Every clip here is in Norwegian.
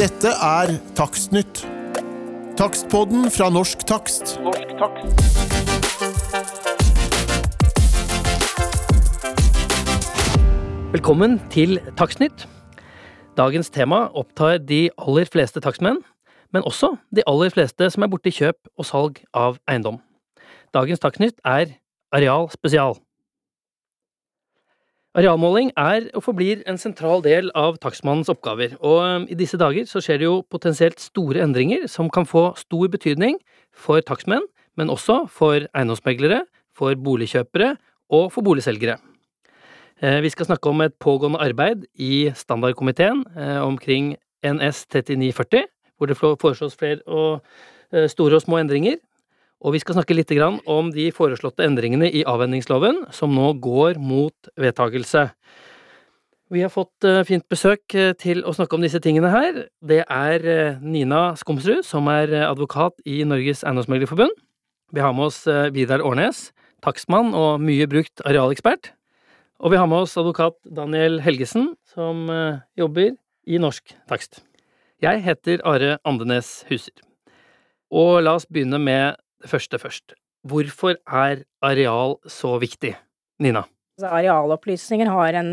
Dette er Takstnytt. Takstpodden fra Norsk Takst. Norsk takst. Velkommen til Takstnytt. Dagens tema opptar de aller fleste takstmenn, men også de aller fleste som er borti kjøp og salg av eiendom. Dagens Takstnytt er Areal spesial. Arealmåling er og forblir en sentral del av takstmannens oppgaver, og um, i disse dager så skjer det jo potensielt store endringer som kan få stor betydning for takstmenn, men også for eiendomsmeglere, for boligkjøpere og for boligselgere. Eh, Vi skal snakke om et pågående arbeid i standardkomiteen eh, omkring NS 3940, hvor det foreslås flere og eh, store og små endringer. Og vi skal snakke litt om de foreslåtte endringene i avhendingsloven, som nå går mot vedtakelse. Vi har fått eh, fint besøk eh, til å snakke om disse tingene her. Det er eh, Nina Skomsrud, som er advokat i Norges Eiendomsmeglerforbund. Vi har med oss Vidar Årnes, takstmann og mye brukt arealekspert. Og vi har med oss advokat Daniel Helgesen, som jobber i Norsk Takst. Jeg heter Are Andenes Huser. Og la oss begynne med det første først. Hvorfor er areal så viktig? Nina? Altså, arealopplysninger har en,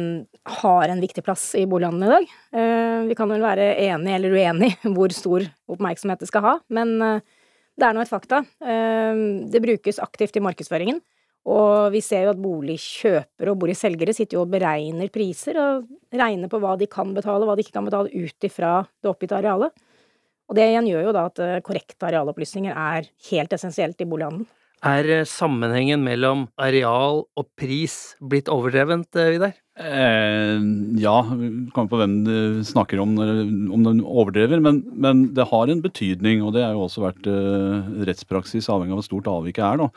har en viktig plass i bolighandelen i dag. Eh, vi kan vel være enig eller uenig hvor stor oppmerksomhet det skal ha, men eh, det er nå et fakta. Eh, det brukes aktivt i markedsføringen, og vi ser jo at boligkjøpere og boligselgere sitter jo og beregner priser, og regner på hva de kan betale, hva de ikke kan betale ut ifra det oppgitte arealet. Og det igjen gjør jo da at eh, korrekte arealopplysninger er helt essensielt i bolighandelen. Er eh, sammenhengen mellom areal og pris blitt overdrevent, eh, Vidar? Eh, ja, kommer på hvem du snakker om, om den overdrever, men, men det har en betydning, og det har jo også vært eh, rettspraksis, avhengig av hvor stort avviket er. Da.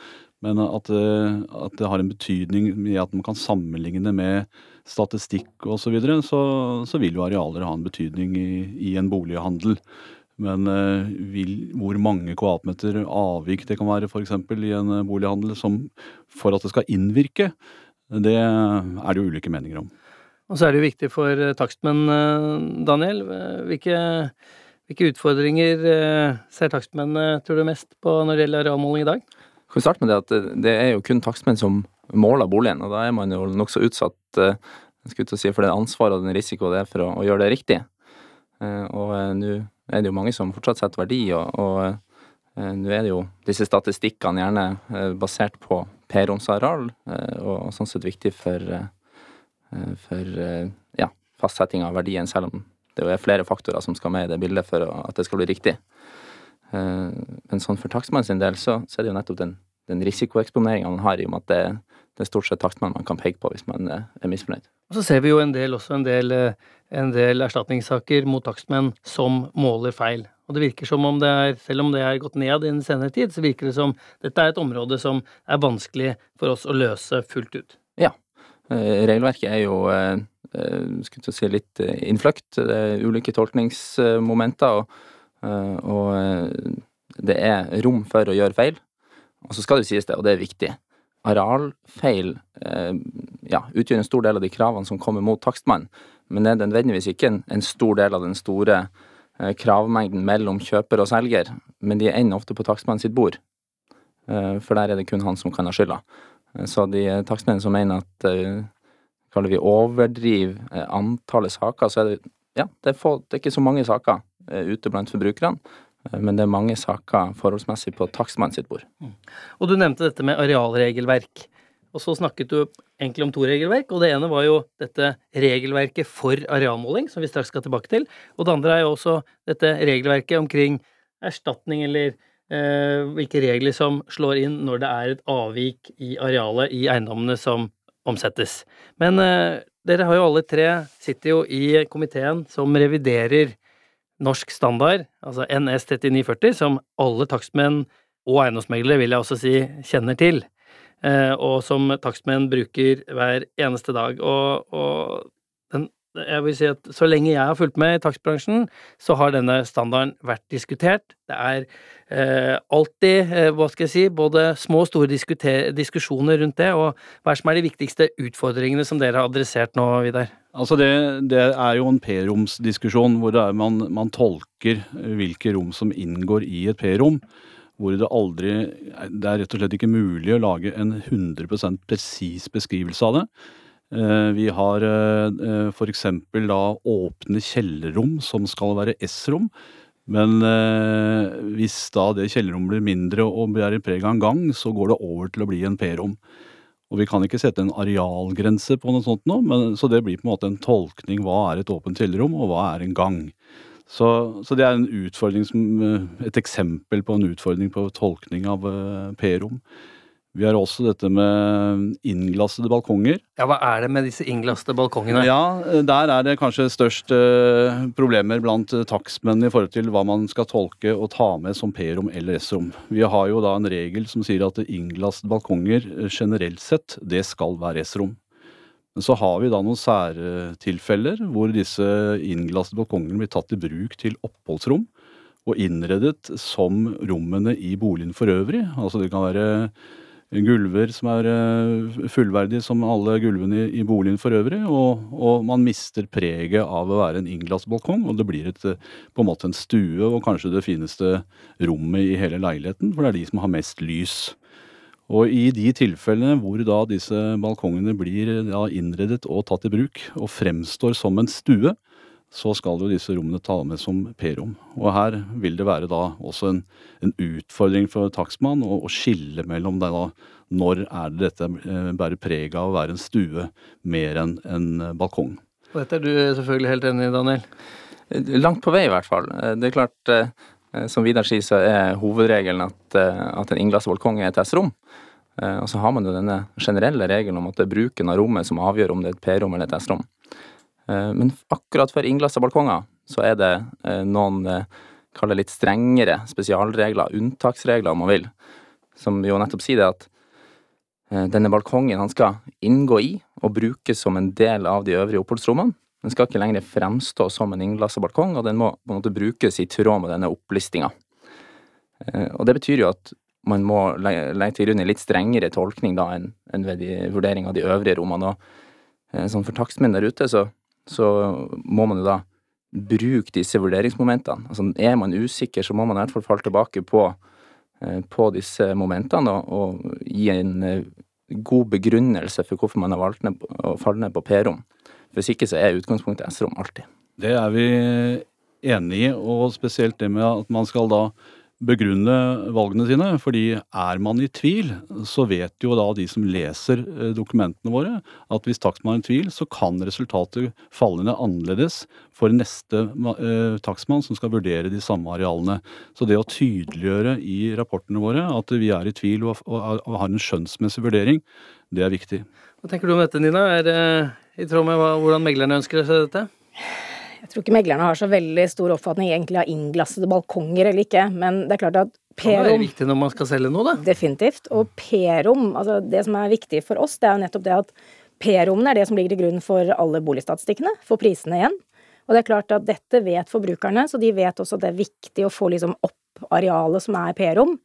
Men at, eh, at det har en betydning i at man kan sammenligne med statistikk osv., så, videre, så så vil jo arealer ha en betydning i, i en bolighandel. Men eh, vil, hvor mange kvadratmeter avvik det kan være f.eks. i en eh, bolighandel som, for at det skal innvirke, det er det jo ulike meninger om. Og så er det jo viktig for eh, takstmenn, Daniel. Hvilke, hvilke utfordringer ser takstmennene, tror du, mest på når det gjelder arealmåling i dag? Kan vi starte med det at det, er jo kun takstmenn som måler boligen, og da er man jo nokså utsatt jeg skulle til å si, for det ansvaret og den risiko det er for å, å gjøre det riktig. Eh, og eh, nå er det jo mange som fortsatt setter verdi, og, og eh, nå er det jo disse statistikkene gjerne basert på p-romsareal, og sånn sett viktig for, for ja, fastsetting av verdien, selv om det er flere faktorer som skal med i det bildet for at det skal bli riktig. Men sånn for takstmannen sin del, så, så er det jo nettopp den, den risikoeksponeringa man har, i og med at det, det er stort sett takstmannen man kan peke på hvis man er misfornøyd. Og så ser vi jo en del, også en del, en del erstatningssaker mot takstmenn som måler feil. Og det virker som om det er, selv om det er gått ned i den senere tid, så virker det som dette er et område som er vanskelig for oss å løse fullt ut. Ja. eh, Regelverket er jo eh, eh, skulle si litt innfløkt. Det er ulike tolkningsmomenter, og, og det er rom for å gjøre feil. Og så skal det sies det, og det er viktig. Arealfeil ja, utgjør en stor del av de kravene som kommer mot takstmann, men det er nødvendigvis ikke en, en stor del av den store eh, kravmengden mellom kjøper og selger, men de ender ofte på takstmannen sitt bord. Eh, for der er det kun han som kan ha skylda. Eh, Så de eh, takstmennene som mener at eh, kaller vi overdriver eh, antallet saker, så er det ja, det er, få, det er ikke så mange saker ute blant forbrukerne, men det er mange saker forholdsmessig på takstmannen sitt bord. Og du nevnte dette med arealregelverk. Og så snakket du egentlig om to regelverk, og det ene var jo dette regelverket for arealmåling, som vi straks skal tilbake til. Og det andre er jo også dette regelverket omkring erstatning eller eh, hvilke regler som slår inn når det er et avvik i arealet i eiendommene som omsettes. Men eh, dere har jo alle tre sitter jo i komiteen som reviderer norsk standard, altså NS 3940, som alle takstmenn og eiendomsmeglere, vil jeg også si, kjenner til. Eh, og som takstmenn bruker hver eneste dag. Og, og den jeg vil si at så lenge jeg har fulgt med i takstbransjen, så har denne standarden vært diskutert. Det er eh, alltid, eh, hva skal jeg si, både små og store diskusjoner rundt det, og hva som er de viktigste utfordringene som dere har adressert nå, Vidar? Altså det, det er jo en P-romsdiskusjon, hvor man, man tolker hvilke rom som inngår i et P-rom. Hvor det aldri Det er rett og slett ikke mulig å lage en 100% presis beskrivelse av det. Eh, Vi har f.eks. for eksempel da åpne kjellerrom som skal være S-rom. Men eh, hvis da det kjellerrommet blir mindre og bærer preg av en gang, så går det over til å bli en P-rom. Og vi kan ikke sette en arealgrense på noe sånt nå, men, så det blir på en måte en tolkning. Hva er et åpent kjellerrom, og hva er en gang? Så, så det er en utfordring som, eh, et eksempel på en utfordring på tolkning av eh, P-rom. Vi har også dette med innglassede balkonger. Ja, hva er det med disse innglassede balkongene? Ja, der er det kanskje størst eh, problemer blant eh, takstmenn i forhold til hva man skal tolke og ta med som P-rom eller S-rom. Vi har jo da en regel som sier at innglassede balkonger eh, generelt sett, det skal være S-rom. Så har vi da noen særtilfeller hvor disse innglassede balkongene blir tatt i bruk til oppholdsrom og innredet som rommene i boligen for øvrig. Altså det kan være gulver som er eh, fullverdige som alle gulvene i, i boligen for øvrig, og, og man mister preget av å være en innglassbalkong, og det blir et, eh, på en måte en stue og kanskje det fineste rommet i hele leiligheten, for det er de som har mest lys. Og i de tilfellene hvor da disse balkongene blir da innredet og tatt i bruk, og fremstår som en stue, så skal jo disse rommene ta med som P-rom. Og her vil det være da også en, en utfordring for takstmann å, å skille mellom det da, når er det dette eh, bærer preg av å være en stue mer enn en eh, balkong. Og dette er du selvfølgelig helt enig i, Daniel? Langt på vei, i hvert fall. Eh, Det er klart, som Vidar sier, så er hovedregelen at, eh, at en innglasset balkong er et S-rom. Eh, Og så har man jo denne generelle regelen om at det er bruken av rommet som avgjør om det er et P-rom eller et S-rom. Eh, Men akkurat for innglassede balkonger så er det eh, noen eh, kall litt strengere spesialregler, unntaksregler om man vil, som jo nettopp sier det at eh, denne balkongen han skal inngå i og brukes som en del av de øvrige oppholdsrommene. Den skal ikke lenger fremstå som en innglassa balkong, og den må på en måte brukes i tråd med denne opplistinga. Eh, Og det betyr jo at man må legge til grunn en litt strengere tolkning da enn ved de vurdering av de øvrige rommene. Og sånn for takstmenn der ute, så, så må man jo da bruke disse vurderingsmomentene. Altså er man usikker, så må man i hvert fall falle tilbake på, eh, på disse momentene og, og gi en god begrunnelse for hvorfor man har valgt ned, å falle ned på P-rom. Hvis ikke så er utgangspunktet S-rom alltid. Det er vi enig i, og spesielt det med at man skal da begrunne valgene sine. Fordi er man i tvil, så vet jo da de som leser eh, dokumentene våre, at hvis takstmann er i tvil, så kan resultatet falle ned annerledes for neste eh, takstmann som skal vurdere de samme arealene. Så det å tydeliggjøre i rapportene våre at vi er i tvil og har en skjønnsmessig vurdering, det er viktig. Hva tenker du om dette, Nina? Er det i tråd med hvordan meglerne ønsker seg dette? Jeg tror ikke meglerne har så veldig stor oppfatning egentlig av innglassede balkonger eller ikke, men det er klart at Kan være P-rom viktig når man skal selge noe, da. Definitivt. Og P-rom, altså det som er viktig for oss, det er jo nettopp det at P-rommene er det som ligger til grunn for alle boligstatistikkene, for prisene igjen. Og det er klart at dette vet forbrukerne, så de vet også at det er viktig å få liksom opp arealet som er P-rom.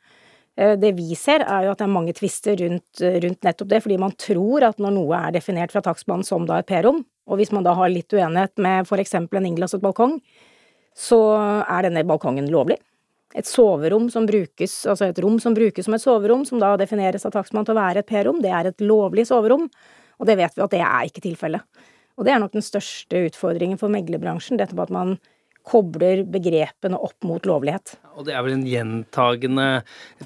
Eh, Det vi ser, er jo at det er mange tvister rundt, rundt nettopp det, fordi man tror at når noe er definert fra takstmannen som da et P-rom, og hvis man da har litt uenighet med for eksempel en innglasset balkong, så er denne balkongen lovlig. Et soverom som brukes, altså et rom som brukes som et soverom, som da defineres av takstmannen til å være et P-rom, det er et lovlig soverom, og det vet vi at det er ikke tilfellet. Og det er nok den største utfordringen for meglerbransjen, dette på at man kobler begrepene opp mot lovlighet. Og det er vel en gjentagende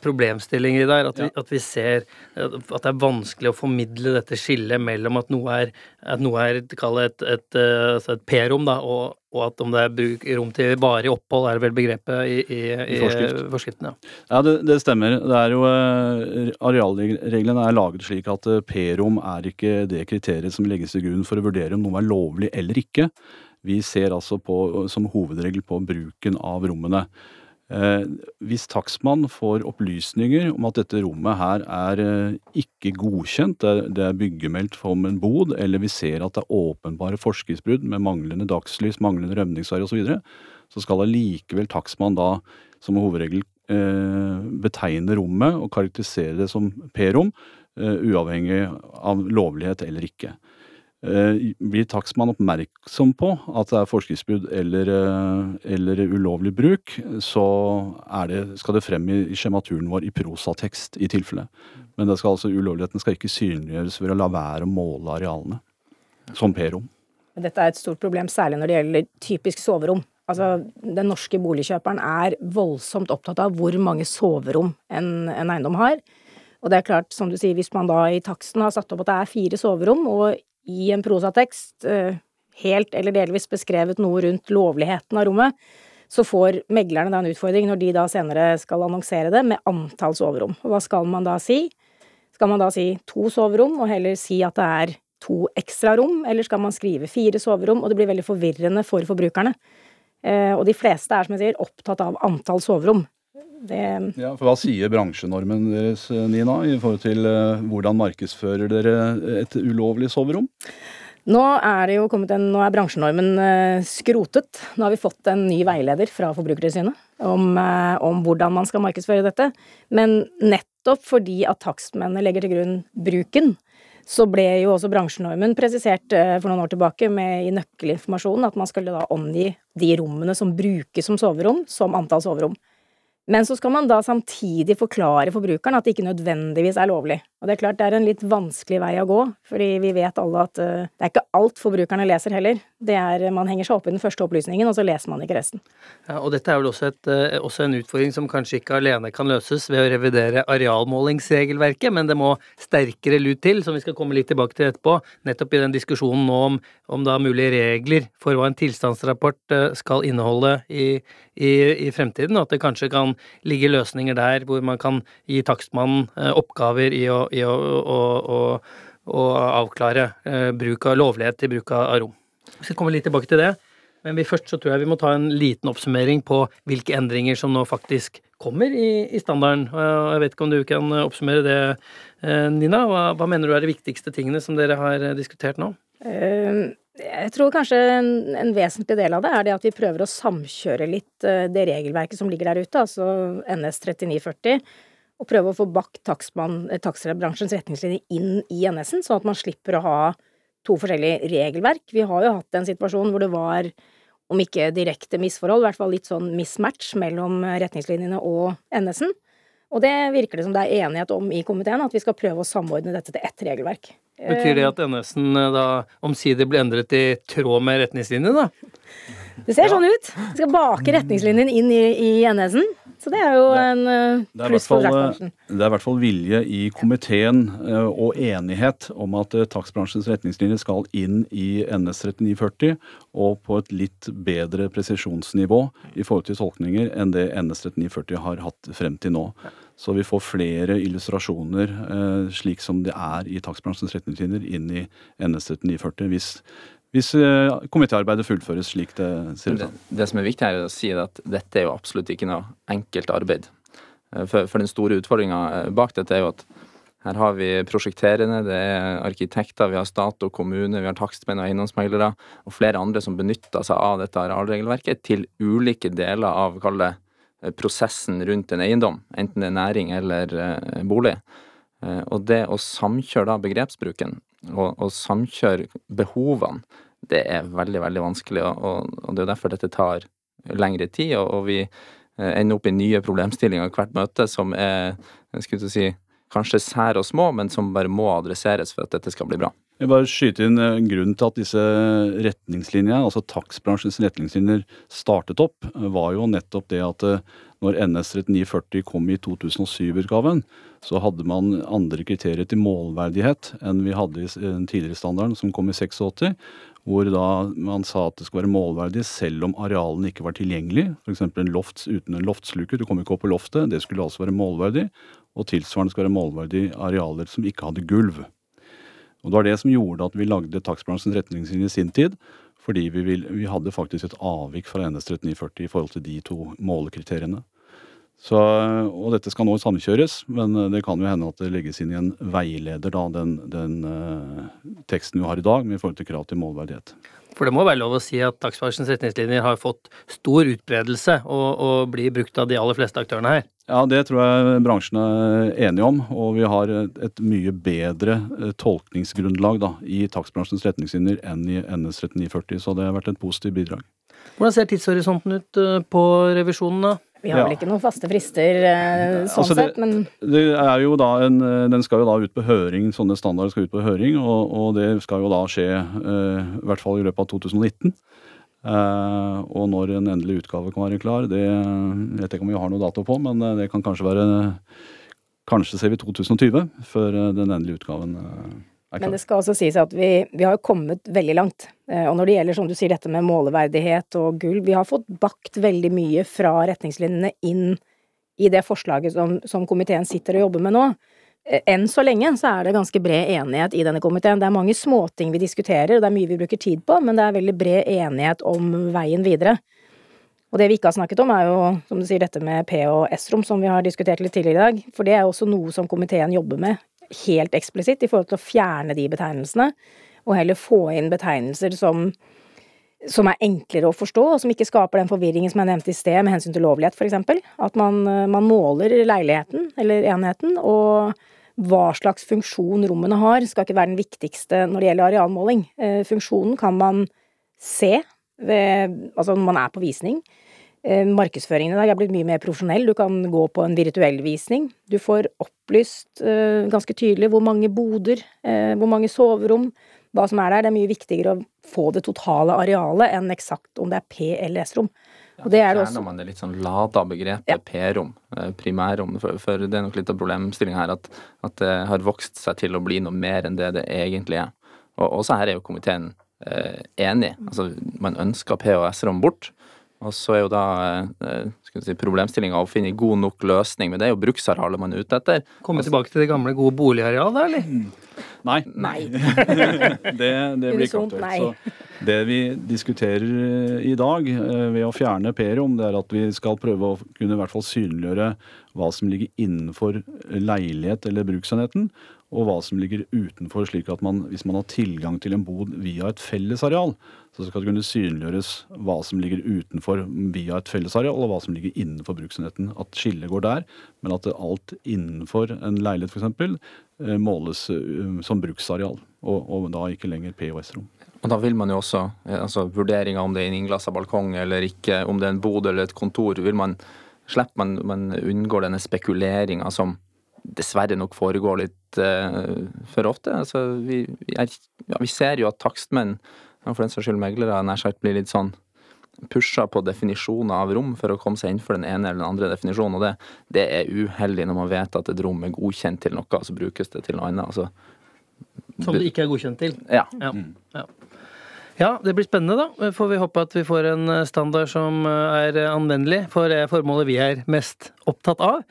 problemstilling i der, at vi, at vi ser at det er vanskelig å formidle dette skillet mellom at noe er, at noe er kall et, et, eh, altså et P-rom, da, og, og at om det er bruk, rom til varig opphold, er vel begrepet i, i, i, forskrift. forskriften. Ja. Ja, det, det stemmer. Det er jo, eh, Arealreglene er laget slik at eh, P-rom er ikke det kriteriet som legges til grunn for å vurdere om noe er lovlig eller ikke. Vi ser altså på, som hovedregel på bruken av rommene. Eh, hvis takstmann får opplysninger om at dette rommet her er eh, ikke godkjent, det er, det er byggemeldt som en bod, eller vi ser at det er åpenbare forskriftsbrudd med manglende dagslys, manglende rømningsvei osv., så, videre, så skal allikevel takstmann da som hovedregel eh, betegne rommet og karakterisere det som P-rom, eh, uavhengig av lovlighet eller ikke. Eh, blir takstmann oppmerksom på at det er forskriftsbrudd eller, eh, eller, ulovlig bruk, så det, skal det frem i skjematuren vår i prosatekst i tilfelle. Men skal altså, ulovligheten skal ikke synliggjøres ved å la være å måle arealene, som P-rom. Dette er et stort problem, særlig når det gjelder typisk soverom. Altså, Den norske boligkjøperen er voldsomt opptatt av hvor mange soverom en, en eiendom har. Og det er klart, som du sier, hvis man da i taksten har satt opp at det er fire soverom, og i en prosatekst, eh, helt eller delvis beskrevet noe rundt lovligheten av rommet, så får meglerne da en utfordring når de da senere skal annonsere det, med antall soverom. Og hva skal man da si? Skal man da si to soverom, og heller si at det er to ekstra rom, eller skal man skrive fire soverom? Og det blir veldig forvirrende for forbrukerne. Eh, og de fleste er, som jeg sier, opptatt av antall soverom. Det... Ja, for Hva sier bransjenormen deres, Nina, i forhold til uh, hvordan markedsfører dere et ulovlig soverom? Nå er det jo en, nå er bransjenormen uh, skrotet. Nå har vi fått en ny veileder fra Forbrukertilsynet om, uh, om hvordan man skal markedsføre dette. Men nettopp fordi at takstmennene legger til grunn bruken, så ble jo også bransjenormen presisert for noen år tilbake med i nøkkelinformasjonen at man skulle da omgi de rommene som brukes som soverom, som antall soverom. Men så skal man da samtidig forklare forbrukeren at det ikke nødvendigvis er lovlig. Og det er klart det er en litt vanskelig vei å gå, fordi vi vet alle at uh, det er ikke alt forbrukerne leser heller. Det er, Man henger seg opp i den første opplysningen, og så leser man ikke resten. Ja, og dette er vel også, et, uh, også, en utfordring som kanskje ikke alene kan løses ved å revidere arealmålingsregelverket, men det må sterkere lut til, som vi skal komme litt tilbake til etterpå, nettopp i den diskusjonen nå om, om da mulige regler for hva en tilstandsrapport skal inneholde i, i, i fremtiden, og at det kanskje kan ligge løsninger der hvor man kan gi takstmannen oppgaver i å i å, å, å, å avklare eh, bruk av lovlighet til bruk av rom. Vi skal komme litt tilbake til det. Men vi først så tror jeg vi må ta en liten oppsummering på hvilke endringer som nå faktisk kommer i, i standarden. Jeg vet ikke om du kan oppsummere det, eh, Nina. Hva, hva, mener du er de viktigste tingene som dere har eh, diskutert nå? Jeg tror kanskje en, en, vesentlig del av det er det at vi prøver å samkjøre litt det regelverket som ligger der ute, altså NS 3940 og prøve å få bakt eh, takstbransjens retningslinjer inn i NS-en, sånn at man slipper å ha to forskjellige regelverk. Vi har jo hatt en situasjon hvor det var, om ikke direkte misforhold, i hvert fall litt sånn mismatch mellom retningslinjene og NS-en. Og det virker det som det er enighet om i komiteen, at vi skal prøve å samordne dette til ett regelverk. Betyr det at NS-en eh, da omsider blir endret i tråd med retningslinjene, da? Det ser ja. sånn ut. Vi skal bake retningslinjen inn i, i NS-en. Så det er jo en uh, pluss for fraktbransjen. Det er i hvert fall vilje i komiteen uh, og enighet om at uh, takstbransjens retningslinjer skal inn i NS 3940 og på et litt bedre presisjonsnivå i forhold til tolkninger enn det NS 3940 har hatt frem til nå. Så vi får flere illustrasjoner slik som det er i takstbransjens retningslinjer inn i NS 3940 hvis hvis eh, komitéarbeidet fullføres slik det ser ut Det, det som er viktig er å si at dette er jo absolutt ikke noe enkelt arbeid. Eh, for, for den store utfordringa eh, bak dette er jo at her har vi prosjekterende, det er arkitekter, vi har stat og kommune, vi har takstmenn og eiendomsmeglere og flere andre som benytter seg av dette arealregelverket til ulike deler av, kall det, prosessen rundt en eiendom, enten det er næring eller bolig. Og det å samkjøre da begrepsbruken og, å samkjøre behovene, det er veldig, veldig vanskelig. Og, og det er derfor dette tar lengre tid, og, og vi eh, ender opp i nye problemstillinger hvert møte som er jeg skulle si, kanskje sære og små, men som bare må adresseres for at dette skal bli bra. Jeg vil bare skyte inn eh, til at disse retningslinjene, altså takstbransjens retningslinjer, startet opp, var jo nettopp det at eh, når NS 3940 kom i 2007-utgaven, så hadde man andre kriterier til målverdighet enn vi hadde i den tidligere standarden som kom i 86. Hvor da man sa at det skulle være målverdig selv om arealene ikke var tilgjengelig. F.eks. en loft uten en loftsluke, Du kom ikke opp på loftet. Det skulle altså være målverdig. Og tilsvarende skal være målverdig arealer som ikke hadde gulv. Og Det var det som gjorde at vi lagde takstbransjens retningslinjer i sin tid. Fordi vi, vil, vi, hadde faktisk et avvik fra NS 3940 i forhold til de to målekriteriene. Så, og dette skal nå samkjøres, men det kan jo hende at det legges inn i en veileder, da, den, den eh, teksten vi har i dag, med i forhold til krav til målverdighet. For det må være lov å si at dagsbransjens retningslinjer har fått stor utbredelse og, og blir brukt av de aller fleste aktørene her. Ja, det tror jeg bransjen er enig om, og vi har et, et mye bedre eh, tolkningsgrunnlag da, i takstbransjens retningslinjer enn i NS 3940, så det har vært et positivt bidrag. Hvordan ser tidshorisonten ut eh, på revisjonen, da? Vi har vel ikke noen faste frister eh, sånn Altså, det- sett, men Det er jo da en, den skal jo da ut på høring, sånne standarder skal ut på høring, og, og det skal jo da skje eh, i hvert fall i løpet av 2019. Eh, og når en endelig utgave kan være klar, det vet ikke om vi har noe dato på, men eh, det kan kanskje være Kanskje ser vi 2020 før eh, den endelige utgaven eh, er Men det skal også sies at vi, vi har jo kommet veldig langt. Eh, Og når det gjelder, som du sier, dette med måleverdighet og gull, vi har fått bakt veldig mye fra retningslinjene inn i det forslaget som, som komiteen sitter og jobber med nå. Eh, Enn så lenge så er det ganske bred enighet i denne komiteen. Det er mange småting vi diskuterer, og det er mye vi bruker tid på, men det er veldig bred enighet om veien videre. Og det vi ikke har snakket om, er jo, som du sier, dette med P og S-rom, som vi har diskutert litt tidligere i dag. For det er også noe som komiteen jobber med helt eksplisitt, i forhold til å fjerne de betegnelsene, og heller få inn betegnelser som, som er enklere å forstå, og som ikke skaper den forvirringen som jeg nevnte i sted med hensyn til lovlighet, eksempel. At man, man måler leiligheten, eller enheten, og hva slags funksjon rommene har, skal ikke være den viktigste når det gjelder arealmåling. Eh, Funksjonen kan man se ved, altså når man er på visning. Eh, Markedsføringen i dag er blitt mye mer profesjonell. Du kan gå på en virtuell visning. Du får opplyst eh, ganske tydelig hvor mange boder, eh, hvor mange soverom, hva som er der. Det er mye viktigere å få det totale arealet enn eksakt om det er P- eller S-rom. Og det er det også. Fjerner man det litt sånn lada begrepet Ja. P-rom, primærrom, for, for det er nok litt av problemstillinga her at, at det har vokst seg til å bli noe mer enn det det egentlig er. Og også her er jo komiteen eh, enig. Altså, man ønsker P- og S-rom bort. Og så er jo da eh, si, problemstillinga å finne god nok løsning, men det er jo bruksarealet man er ute etter. Komme tilbake til det gamle, gode boligarealet, da, eller? Nei. Nei. det, det blir ikke aktuelt. Så det vi diskuterer eh, i dag eh, ved å fjerne P-rom, det er at vi skal prøve å kunne i hvert fall synliggjøre hva som ligger innenfor leilighet eller bruksenheten, og hva som ligger utenfor, slik at man, hvis man har tilgang til en bod via et fellesareal, så skal det kunne synliggjøres hva som ligger utenfor via et fellesareal, og hva som ligger innenfor bruksenheten. At skillet går der, men at alt innenfor en leilighet f.eks. måles eh, som bruksareal, og, og da ikke lenger P- og S-rom. Og da vil man jo også, eh, altså vurderinga om det er en innglassa balkong eller ikke, om det er en bod eller et kontor, vil man slipper man, man unngår denne spekuleringa som dessverre nok foregår litt uh, for ofte. Altså, vi, vi, er, ja, vi ser jo at takstmenn, og for den saks skyld meglere, nær sagt blir litt sånn pusha på definisjoner av rom for å komme seg innenfor den ene eller den andre definisjonen. Og det, det er uheldig når man vet at et rom er godkjent til noe, så brukes det til noe annet. Altså, Som det ikke er godkjent til. ja. Ja. ja. Ja, det blir spennende, da. Får vi håpe at vi får en eh, standard som eh, er anvendelig for formålet vi er mest opptatt av.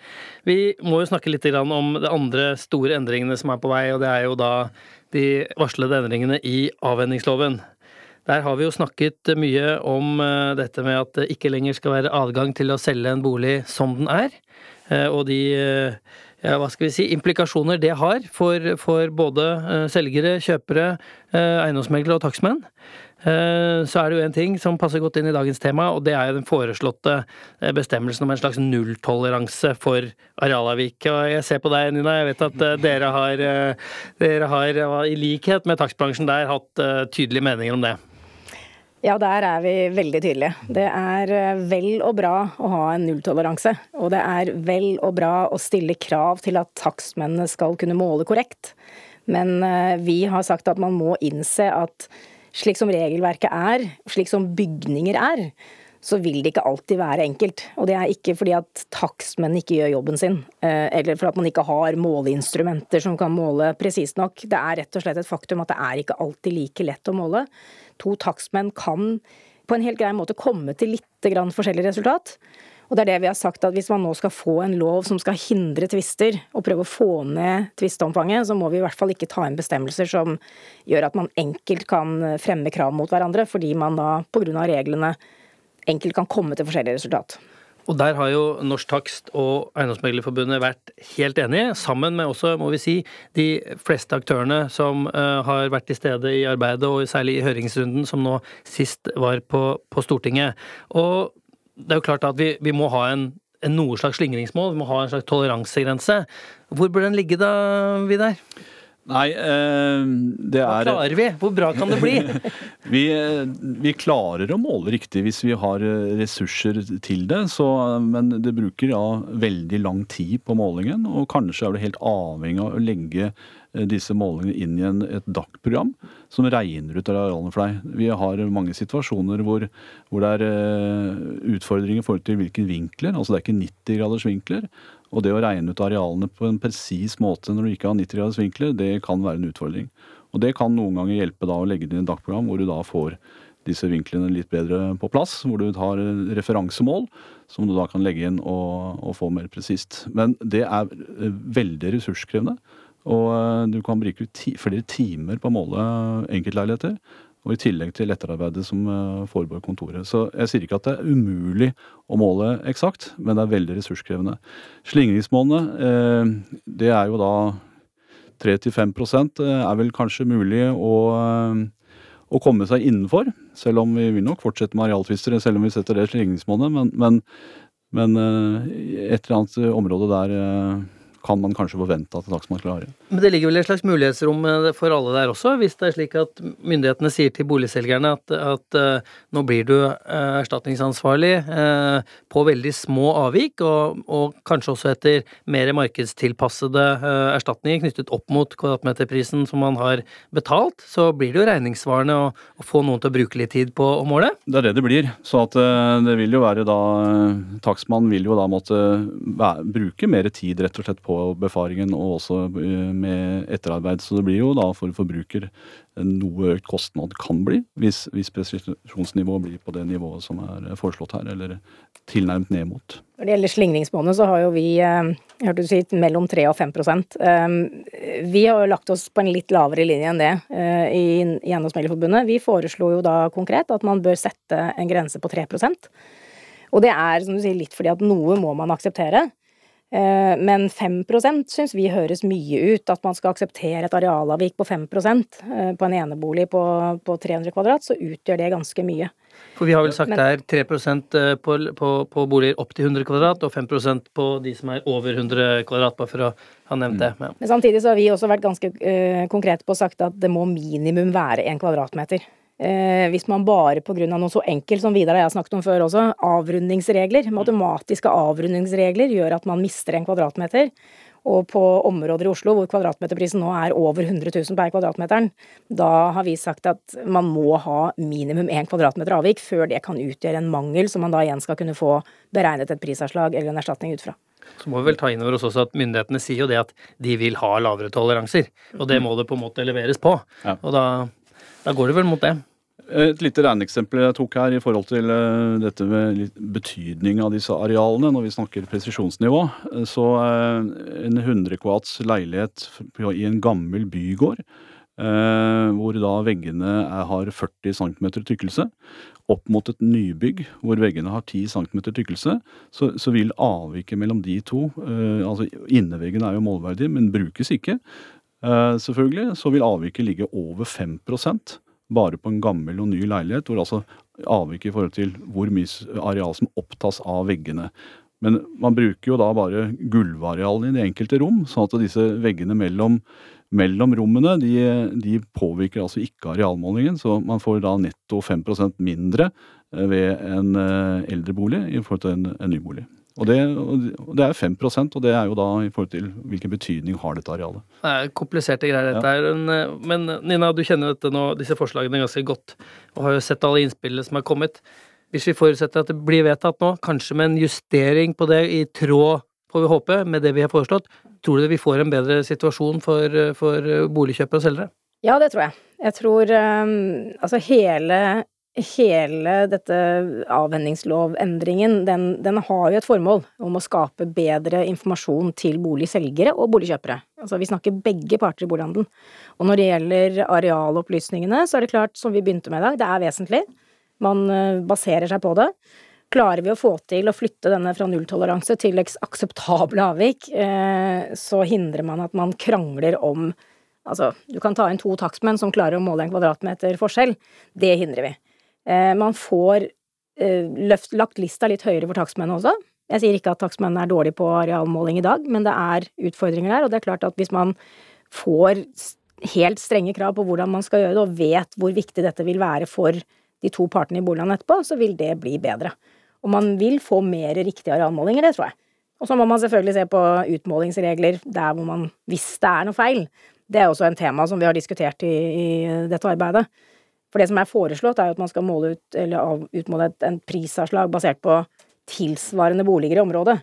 Vi må jo snakke litt om de andre store endringene som er på vei, og det er jo da de varslede endringene i avhendingsloven. Der har vi jo snakket mye om eh, dette med at det ikke lenger skal være adgang til å selge en bolig som den er, eh, og de eh, ja, hva skal vi si, implikasjoner det har for, for både eh, selgere, kjøpere, eh, eiendomsmeglere og takstmenn. Eh, Så er det jo en ting som passer godt inn i dagens tema, og det er jo den foreslåtte bestemmelsen om en slags nulltoleranse for arealavvik. Og jeg ser på deg, Nina, jeg vet at dere har, dere har i likhet med takstbransjen der, hatt tydelige meninger om det. Ja, der er vi veldig tydelige. Det er eh, vel og bra å ha en nulltoleranse. Og det er vel og bra å stille krav til at takstmennene skal kunne måle korrekt. Men eh, vi har sagt at man må innse at slik som regelverket er, slik som bygninger er, så vil det ikke alltid være enkelt. Og det er ikke fordi at takstmenn ikke gjør jobben sin, eh, eller fordi at man ikke har måleinstrumenter som kan måle presist nok. Det er rett og slett et faktum at det er ikke alltid like lett å måle. To takstmenn kan på en helt grei måte komme til litt grann forskjellig resultat. Og det er det vi har sagt, at hvis man nå skal få en lov som skal hindre tvister, og prøve å få ned tvisteomfanget, så må vi i hvert fall ikke ta inn bestemmelser som gjør at man enkelt kan fremme krav mot hverandre, fordi man da, av reglene, enkelt kan komme til forskjellig resultat. Og der har jo Norsk Takst og Eiendomsmeglerforbundet vært helt enige, sammen med også, må vi si, de fleste aktørene som uh, har vært til stede i arbeidet, og særlig i høringsrunden som nå sist var på, på Stortinget. Og det er jo klart at vi, vi må ha en, en noe slags slingringsmål, vi må ha en slags toleransegrense. Hvor bør den ligge da, Vidar? Nei, eh, det Hva er klarer vi? Hvor bra kan det bli? vi, vi klarer å måle riktig hvis vi har eh, ressurser til det, så, men det bruker ja, veldig lang tid på målingen. Og kanskje er det helt avhengig av å legge eh, disse målingene inn i en, et DAC-program som regner ut arealene for deg. Vi har mange situasjoner hvor, hvor det er utfordringer i forhold til hvilke vinkler. Altså det er ikke 90 graders vinkler. Og det å regne ut arealene på en presis måte når du ikke har 90 graders vinkler, det kan være en utfordring. Og det kan noen ganger hjelpe da å legge det inn et DAC-program hvor du da får disse vinklene litt bedre på plass. Hvor du tar referansemål som du da kan legge inn og, og få mer presist. Men det er eh, veldig ressurskrevende. Og eh, du kan bruke ti, flere timer på å måle enkeltleiligheter. Og i tillegg til etterarbeidet som eh, foregår i kontoret. Så jeg sier ikke at det er umulig å måle eksakt, men det er veldig ressurskrevende. Slingringsmålene, eh, det er jo da 3-5 eh, er vel kanskje mulig å, å, komme seg innenfor. Selv om vi vil nok fortsette med arealtvister, selv om vi setter det slingringsmålet. Men, men, men et eller annet område der kan man kanskje forvente at takstmann klarer. Men det ligger vel et slags mulighetsrom eh, for alle der også, hvis det er slik at myndighetene sier til boligselgerne at, at uh, nå blir du uh, erstatningsansvarlig på veldig små avvik, og, og, kanskje også etter mer markedstilpassede erstatninger knyttet opp mot kvadratmeterprisen som man har betalt, så blir det jo regningssvarende å, å, få noen til å bruke litt tid på å måle? Det er det det blir. Så at det vil jo være da Takstmannen vil jo da måtte bruke mer tid rett og slett på befaringen og også med etterarbeid. Så det blir jo da for forbruker noe økt kostnad kan bli, hvis, hvis presisjonsnivået blir på det nivået som er foreslått her, eller tilnærmet ned mot. Når det gjelder slingringsmonnet, så har jo vi eh, hørte du si, mellom 3 og 5 um, Vi har jo lagt oss på en litt lavere linje enn det i, i Eiendomsmeglerforbundet. Vi foreslo jo da konkret at man bør sette en grense på 3% og det er som du sier, litt fordi at noe må man akseptere. Eh, men 5% syns vi høres mye ut. At man skal akseptere et arealavvik på 5 eh, på en enebolig på, på 300 kvadrat, så utgjør det ganske mye. For vi har vel sagt det er 3 eh, på, på, på boliger opp til 100 kvadrat, og 5% på de som er over 100 kvadrat, bare for å ha nevnt det. Ja. Men samtidig så har vi også vært ganske uh, konkrete på å sagt at det må minimum være 1 kvadratmeter. Eh, hvis man bare pga. noe så enkelt som Vidar og jeg har snakket om før også, avrundingsregler, matematiske avrundingsregler, gjør at man mister en kvadratmeter. Og på områder i Oslo hvor kvadratmeterprisen nå er over 100 000 per kvadratmeteren, da har vi sagt at man må ha minimum én kvadratmeter avvik før det kan utgjøre en mangel som man da igjen skal kunne få beregnet et prisavslag eller en erstatning ut fra. Så må vi vel ta inn over oss også at myndighetene sier jo det at de vil ha lavere toleranser. Og det må det på en måte leveres på. Ja. Og da da går det vel mot det. Et lite regneeksempel jeg tok her i forhold til eh, dette med betydning av disse arealene når vi snakker presisjonsnivå. Så eh, en 100 kvats leilighet i en gammel bygård, eh, hvor da veggene har 40 cm tykkelse, opp mot et nybygg hvor veggene har 10 cm tykkelse, så, så, vil avviket mellom de to altså Inneveggene er jo målverdig, men brukes ikke. Eh, selvfølgelig så vil avviket ligge over 5% bare på en gammel og ny leilighet, hvor altså avviket i forhold til hvor mye areal som opptas av veggene. Men man bruker jo da bare gulvarealene i de enkelte rom, sånn at disse veggene mellom, mellom rommene de, de, påvirker altså ikke arealmålingen, så man får da netto 5% mindre eh, ved en eldrebolig i forhold til en, en ny bolig. Og det, og det, er 5% og det er jo da i forhold til hvilken betydning har dette arealet. Det er kompliserte greier, dette her. Ja. Men Nina, du kjenner dette nå, disse forslagene ganske godt, og har jo sett alle innspillene som er kommet. Hvis vi forutsetter at det blir vedtatt nå, kanskje med en justering på det i tråd, får vi håpe, med det vi har foreslått, tror du vi får en bedre situasjon for, for boligkjøpere og selgere? Ja, det tror jeg. Jeg tror um, altså hele hele dette avhendingslovendringen, den, den, har jo et formål om å skape bedre informasjon til boligselgere og boligkjøpere. Altså vi snakker begge parter i bolighandelen. Og når det gjelder arealopplysningene, så er det klart, som vi begynte med i dag, det er vesentlig. Man eh, baserer seg på det. Klarer vi å få til å flytte denne fra nulltoleranse til akseptable avvik, eh, så hindrer man at man krangler om Altså, du kan ta inn to takstmenn som klarer å måle en kvadratmeter forskjell. Det hindrer vi. Eh, man får eh, løft, lagt lista litt høyere for takstmennene også. Jeg sier ikke at takstmennene er dårlige på arealmåling i dag, men det er utfordringer der, og det er klart at hvis man får helt strenge krav på hvordan man skal gjøre det, og vet hvor viktig dette vil være for de to partene i boliglandet etterpå, så vil det bli bedre. Og man vil få mer riktige arealmålinger, det tror jeg. Og så må man selvfølgelig se på utmålingsregler der hvor man, hvis det er noe feil. Det er også en tema som vi har diskutert i, i dette arbeidet. For det som er foreslått, er jo at man skal måle ut, eller utmåle et en prisavslag basert på tilsvarende boliger i området.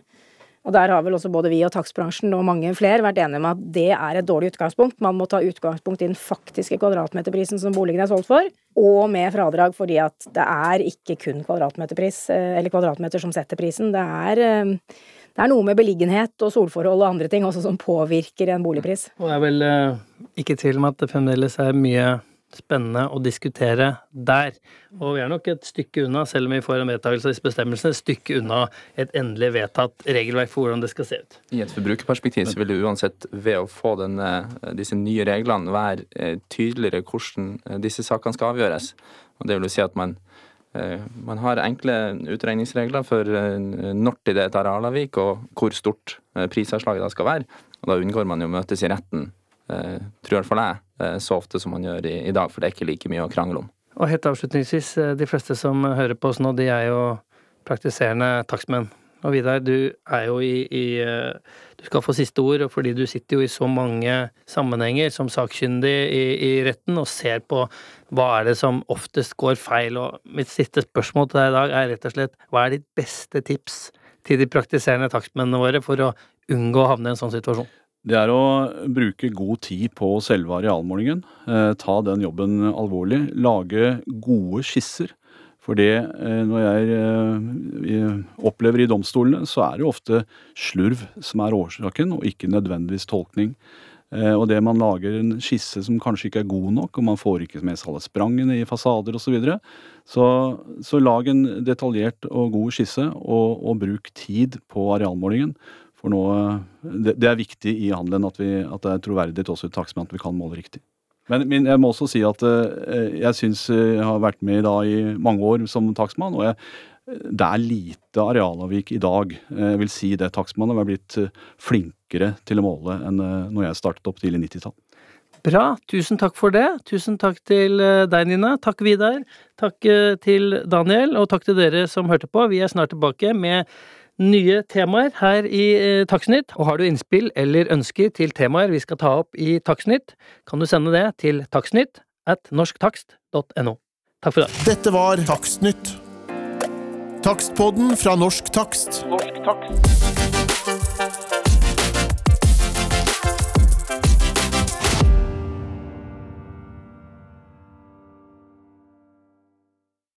Og der har vel også både vi og takstbransjen og mange flere vært enige om at det er et dårlig utgangspunkt. Man må ta utgangspunkt i den faktiske kvadratmeterprisen som boligen er solgt for, og med fradrag fordi at det er ikke kun kvadratmeterpris, eh, eller kvadratmeter som setter prisen. Det er, eh, det er noe med beliggenhet og solforhold og andre ting også som påvirker en boligpris. Og det er vel eh, ikke tvil om at det fremdeles er mye spennende å diskutere der. Og vi er nok et stykke unna, selv om vi får en vedtakelse av disse bestemmelsene, et stykke unna et endelig vedtatt regelverk for hvordan det skal se ut. I et forbrukerperspektiv så vil det uansett ved å få denne, disse nye reglene være eh, tydeligere hvordan eh, disse sakene skal avgjøres. Og det vil jo si at man, eh, man har enkle utregningsregler for eh, når det er et arealavvik, og hvor stort eh, prisavslaget da skal være. Og da unngår man jo møtes i retten, eh, tror i hvert fall jeg, eh, så ofte som man gjør i, i dag, for det er ikke like mye å krangle om. Og helt avslutningsvis, eh, de fleste som hører på oss nå, de er jo praktiserende takstmenn. Og Vidar, du er jo i, i eh, Du skal få siste ord, fordi du sitter jo i så mange sammenhenger som sakkyndig i, i retten og ser på hva er det som oftest går feil. Og mitt siste spørsmål til deg i dag er rett og slett hva er ditt beste tips til de praktiserende takstmennene våre for å unngå å havne i en sånn situasjon? Det er å bruke god tid på selve arealmålingen. Eh, ta den jobben alvorlig. Lage gode skisser. For det, eh, når jeg eh, opplever i domstolene, så er det ofte slurv som er årsaken, og ikke nødvendigvis tolkning. Og det man lager en skisse som kanskje ikke er god nok, og man får ikke med seg alle sprangene i fasader osv. Så, videre. så så lag en detaljert og god skisse, og, og bruk tid på arealmålingen. For nå, det, det er viktig i handelen at, vi, at det er troverdighet også i takstmenn at vi kan måle riktig. Men, men jeg må også si at eh, jeg syns jeg har vært med da i mange år som takstmann, og jeg, det er lite arealavvik i dag. Jeg vil si det. Takstmannen har blitt eh, flinkere til å måle enn eh, når jeg startet opp tidlig 90-tall. Bra, tusen takk for det. Tusen takk til eh, deg, Nina. Takk, Vidar. Takk eh, til Daniel, og takk til dere som hørte på. Vi er snart tilbake med nye temaer her i eh, Takstnytt. Og har du innspill eller ønsker til temaer vi skal ta opp i Takstnytt, kan du sende det til takstnytt at norsktakst.no. Takk for i dag. Dette var Takstnytt. Takstpodden fra Norsk Takst. Norsk takst.